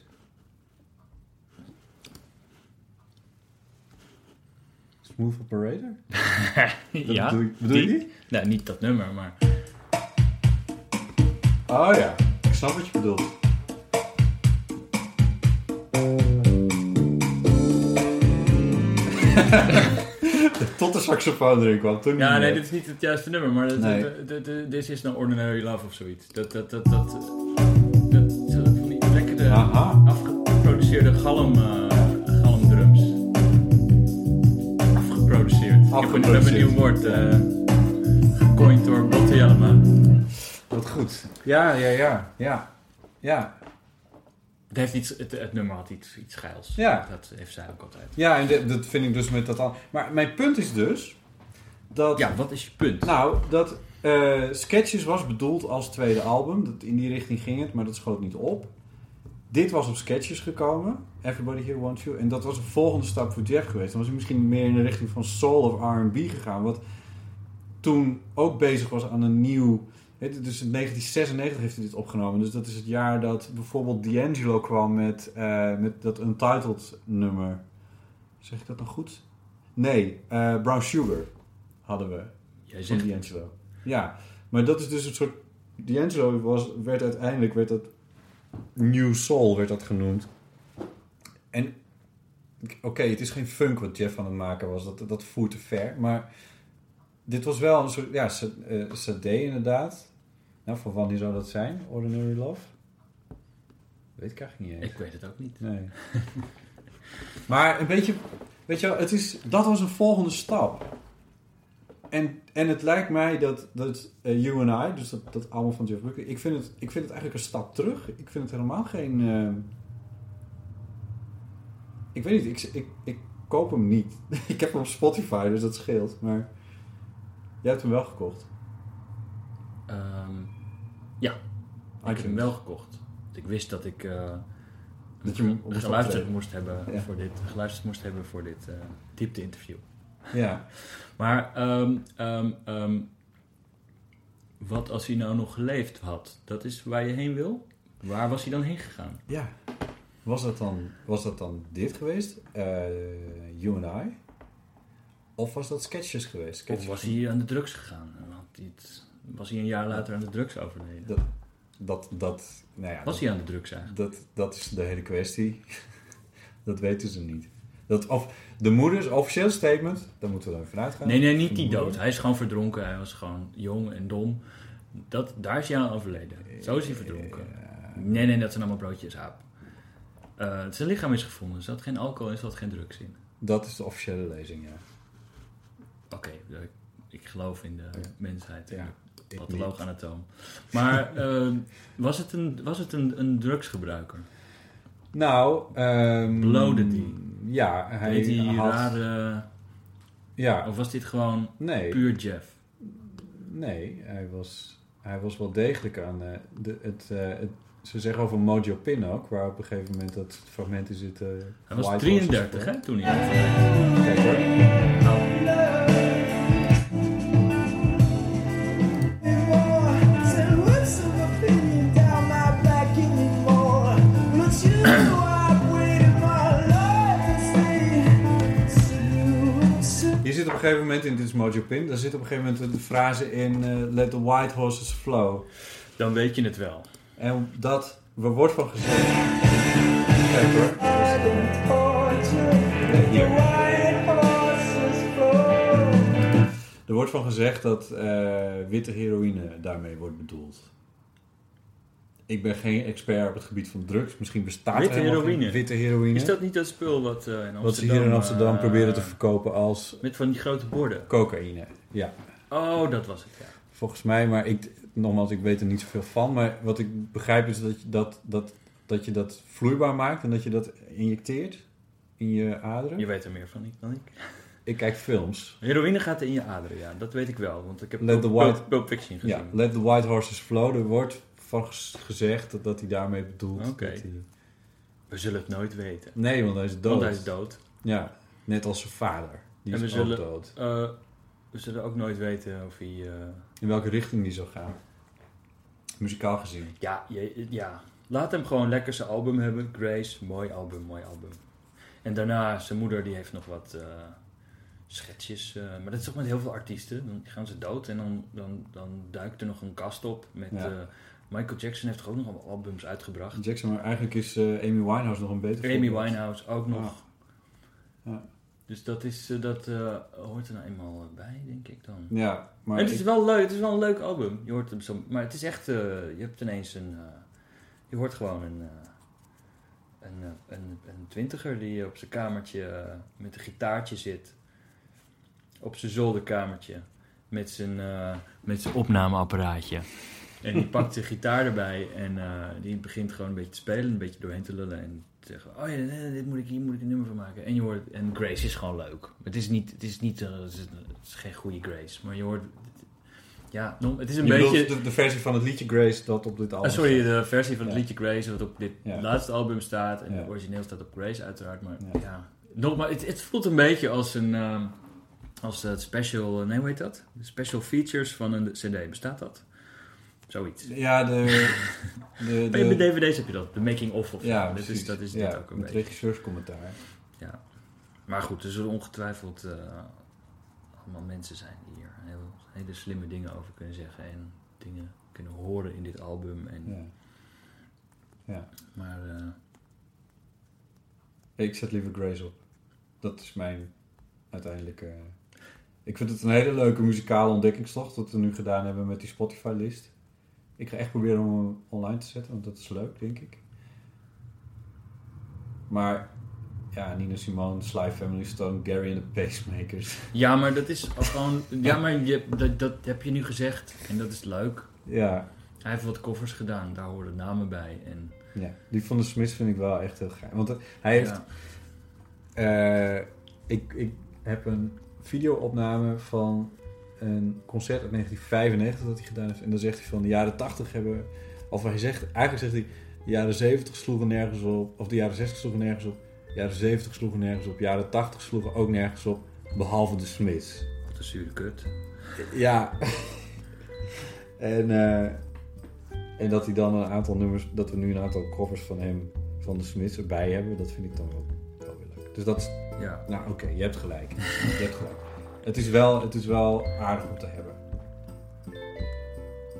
Smooth Operator? Dat ja. Bedoel, je- bedoel je die? Nou, niet dat nummer, maar... Oh ja, ik snap wat je bedoelt. Tot de saxofoon erin kwam. Toen Ja, nee, dit is niet het juiste nummer, maar dat, Nee. dat- dat- dat- This is no ordinary love of zoiets. Dat, dat, dat, dat, dat, zo van die lekkere, Aha. afgeproduceerde galm, eh, Afgeproduceerd. heb een, nieuw woord. eh gecoind door Botte Jellema. Wat goed. Ja, ja, ja, ja. Ja, Het, heeft iets, het, het nummer had iets, iets geils. Ja. Dat heeft zij ook altijd. ja en dat vind ik dus met dat al. Maar mijn punt is dus dat. Ja, wat is je punt? Nou, dat eh, Sketches was bedoeld als tweede album. Dat, in die richting ging het, maar dat schoot niet op. Dit was op Sketches gekomen. Everybody Here Wants You. En dat was een volgende stap voor Jeff geweest. Dan was hij misschien meer in de richting van soul of R&B gegaan. Wat toen ook bezig was aan een nieuw... Dus in 1996 heeft hij dit opgenomen. Dus dat is het jaar dat bijvoorbeeld D'Angelo kwam met, eh, met dat Untitled nummer. Zeg ik dat nog goed? Nee, eh, Brown Sugar hadden we Jij van zegt D'Angelo. Ja, maar dat is dus een soort... D'Angelo was, werd uiteindelijk, werd dat New Soul werd dat genoemd. En oké, het is geen funk wat Jeff aan het maken was, dat, dat voert te ver. Maar dit was wel een soort, ja, C- eh, CD inderdaad. Nou, voor wanneer zou dat zijn? Ordinary Love? Weet ik eigenlijk niet eens. Ik weet het ook niet. Nee. maar een beetje, weet je wel, het is, dat was een volgende stap. En, en het lijkt mij dat, dat eh, You and I, dus dat, dat album van Jeff Buckley, ik vind, het, ik vind het eigenlijk een stap terug. Ik vind het helemaal geen... eh, ik weet niet, ik, ik, ik koop hem niet. ik heb hem op Spotify, dus dat scheelt. Maar jij hebt hem wel gekocht. Ehm, ja, ik heb hem wel gekocht. Ik wist dat ik eh Dat je hem moest geluisterd optreden. moest hebben Ja. voor dit, geluisterd moest hebben voor dit eh diepte interview. Ja. Maar ehm, wat als hij nou nog geleefd had? Dat is waar je heen wil? Waar was hij dan heen gegaan? Ja. Was dat dan, was dat dan dit geweest? Eh, you and I? Of was dat sketches geweest? Of was hij aan de drugs gegaan? Want dit, was hij een jaar later aan de drugs overleden? Dat, dat, dat, nou ja, was dat, hij aan de drugs eigenlijk? dat, dat is de hele kwestie. dat weten ze niet. Dat, of de moeders, officieel statement, daar moeten we dan vanuit gaan. Nee, nee, niet die dood. Hij is gewoon verdronken. Hij was gewoon jong en dom. Dat, daar is hij aan overleden. Zo is hij verdronken. Nee, nee, dat zijn allemaal broodjes aap. Eh, zijn lichaam is gevonden. Er zat geen alcohol er zat geen drugs in. Dat is de officiële lezing, ja. Oké, eh, ik geloof in de Ja. mensheid. Ja, patholoog niet. anatoom. Maar eh, was het een, was het een, een drugsgebruiker? Nou, ehm Blode die? Ja, hij Deed hij had... rare... Ja, Of was dit gewoon nee. puur Jeff? Nee, hij was, hij was wel degelijk aan eh, de, het, eh, het... Ze zeggen over Mojo Pin ook, waar op een gegeven moment dat fragment in zit. eh, Hij was White 33 Horses. hè, toen hij. Kijk hoor. Hier zit op een gegeven moment in, dit is Mojo Pin, daar zit op een gegeven moment de frase in eh, Let the white horses flow. Dan weet je het wel. En dat, er wordt van gezegd... Kijk hoor. Nee, hier. Er wordt van gezegd dat eh, witte heroïne daarmee wordt bedoeld. Ik ben geen expert op het gebied van drugs. Misschien bestaat Witte er geen heroïne? witte heroïne. Is dat niet dat spul wat eh, in Amsterdam... wat ze hier in Amsterdam eh, proberen te verkopen als Met van die grote borden. cocaïne. Ja, Oh, dat was het, ja. Volgens mij. Maar ik, nogmaals, ik weet er niet zoveel van. Maar wat ik begrijp is dat je dat, dat, dat, je dat vloeibaar maakt en dat je dat injecteert in je aderen. Je weet er meer van ik dan ik. Ik kijk films. Heroïne gaat in je aderen, ja. Dat weet ik wel. Want ik heb Let the white- Pulp- Fiction gezien. Ja, Let the White Horses Flow. Er wordt van gezegd dat, dat hij daarmee bedoelt. Oké. hij- We zullen het nooit weten. Nee, want hij is dood. Want hij is dood. Ja, net als zijn vader. Die En is we ook zullen- dood. Eh, we zullen ook nooit weten of hij... eh, In welke richting die zou gaan. Muzikaal gezien. Ja, je, ja, laat hem gewoon lekker zijn album hebben. Grace, mooi album, mooi album. En daarna, zijn moeder die heeft nog wat eh, schetsjes. eh, maar dat is toch met heel veel artiesten. Dan gaan ze dood en dan, dan, dan duikt er nog een kast op. Met, Ja. Michael Jackson heeft toch ook nog allemaal albums uitgebracht. Jackson, maar eigenlijk is Amy Winehouse nog een beter Amy voorbeeld. Winehouse ook nog. Ja. Dus dat, is, eh, dat eh, hoort er nou eenmaal eh, bij, denk ik dan. Ja, maar en het is wel leuk, het is wel een leuk album. Je hoort hem zo, maar het is echt, je hebt ineens een, je hoort gewoon een, een, een, een twintiger die op zijn kamertje met een gitaartje zit. op zijn zolderkamertje met zijn, eh, met zijn opnameapparaatje. En die pakt zijn gitaar erbij en die begint gewoon een beetje te spelen, een beetje doorheen te lullen en zeggen: Oh ja, dit moet ik, hier moet ik een nummer van maken. En je hoort, en Grace is gewoon leuk. Het is niet, het is niet, eh, het is, het is geen goede Grace, maar je hoort, ja, het is een Je beetje. de, de versie van het liedje Grace dat op dit album Ah, sorry, de versie van het Ja. liedje Grace, wat op dit Ja. laatste album staat. En Ja. het origineel staat op Grace, uiteraard. Maar Ja. ja, nogmaals, het, het voelt een beetje als een. ehm, als het special. Nee, hoe heet dat? Special features van een CD. Bestaat dat? Zoiets. Ja, de... de, Bij bij dvd's heb je dat, de making of of ja, dat is, dat is ja, dit ook een met beetje. regisseurscommentaar. Ja. Maar goed, er zullen ongetwijfeld eh, allemaal mensen zijn die hier heel, hele slimme dingen over kunnen zeggen. En dingen kunnen horen in dit album. En, Ja. ja. Maar eh, Ik zet liever Grace op. Dat is mijn uiteindelijke... Ik vind het een hele leuke muzikale ontdekkingstocht wat we nu gedaan hebben met die Spotify-list. Ik ga echt proberen om hem online te zetten, want dat is leuk, denk ik. Maar ja, Nina Simone, Sly Family Stone, Gary and the Pacemakers. Ja, maar dat is gewoon. Ja, maar je, dat, dat heb je nu gezegd. En dat is leuk. Ja, Hij heeft wat covers gedaan, daar horen namen bij. En, ja, die van de Smiths vind ik wel echt heel gaaf. Want eh, hij heeft... ja. Eh, ik, ik heb een videoopname van een concert uit 1995 dat hij gedaan heeft. En dan zegt hij van de jaren 80 hebben... Of hij zegt, eigenlijk zegt hij... De jaren 70 sloegen nergens op. Of de jaren 60 sloegen nergens op. De jaren 70 sloegen nergens op. De jaren 80 sloegen ook nergens op. Behalve de Smiths. Wat een zure kut. Ja. en, eh, en dat hij dan een aantal nummers... Dat we nu een aantal covers van hem... Van de Smiths erbij hebben. Dat vind ik dan wel, wel weer leuk. Dus dat is Ja. nou, oké, je hebt gelijk. Je hebt gelijk. Het is, wel, het is wel aardig om te hebben.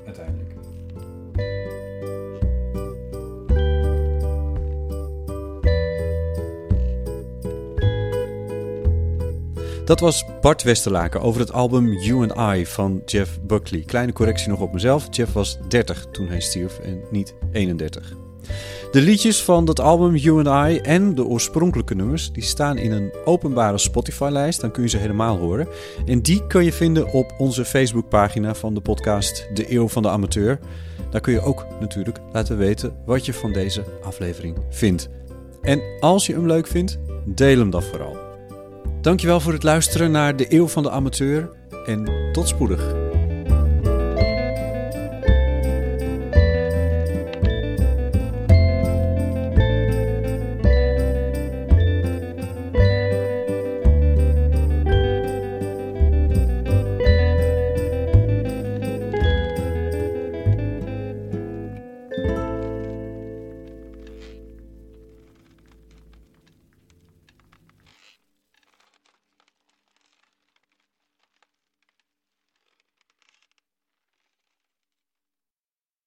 Uiteindelijk. Dat was Bart Westerlaken over het album You and I van Jeff Buckley. Kleine correctie nog op mezelf. Jeff was 30 toen hij stierf en niet 31. De liedjes van dat album You and I en de oorspronkelijke nummers die staan in een openbare Spotify-lijst. Dan kun je ze helemaal horen. En die kun je vinden op onze Facebookpagina van de podcast De Eeuw van de Amateur. Daar kun je ook natuurlijk laten weten wat je van deze aflevering vindt. En als je hem leuk vindt, deel hem dan vooral. Dankjewel voor het luisteren naar De Eeuw van de Amateur en tot spoedig.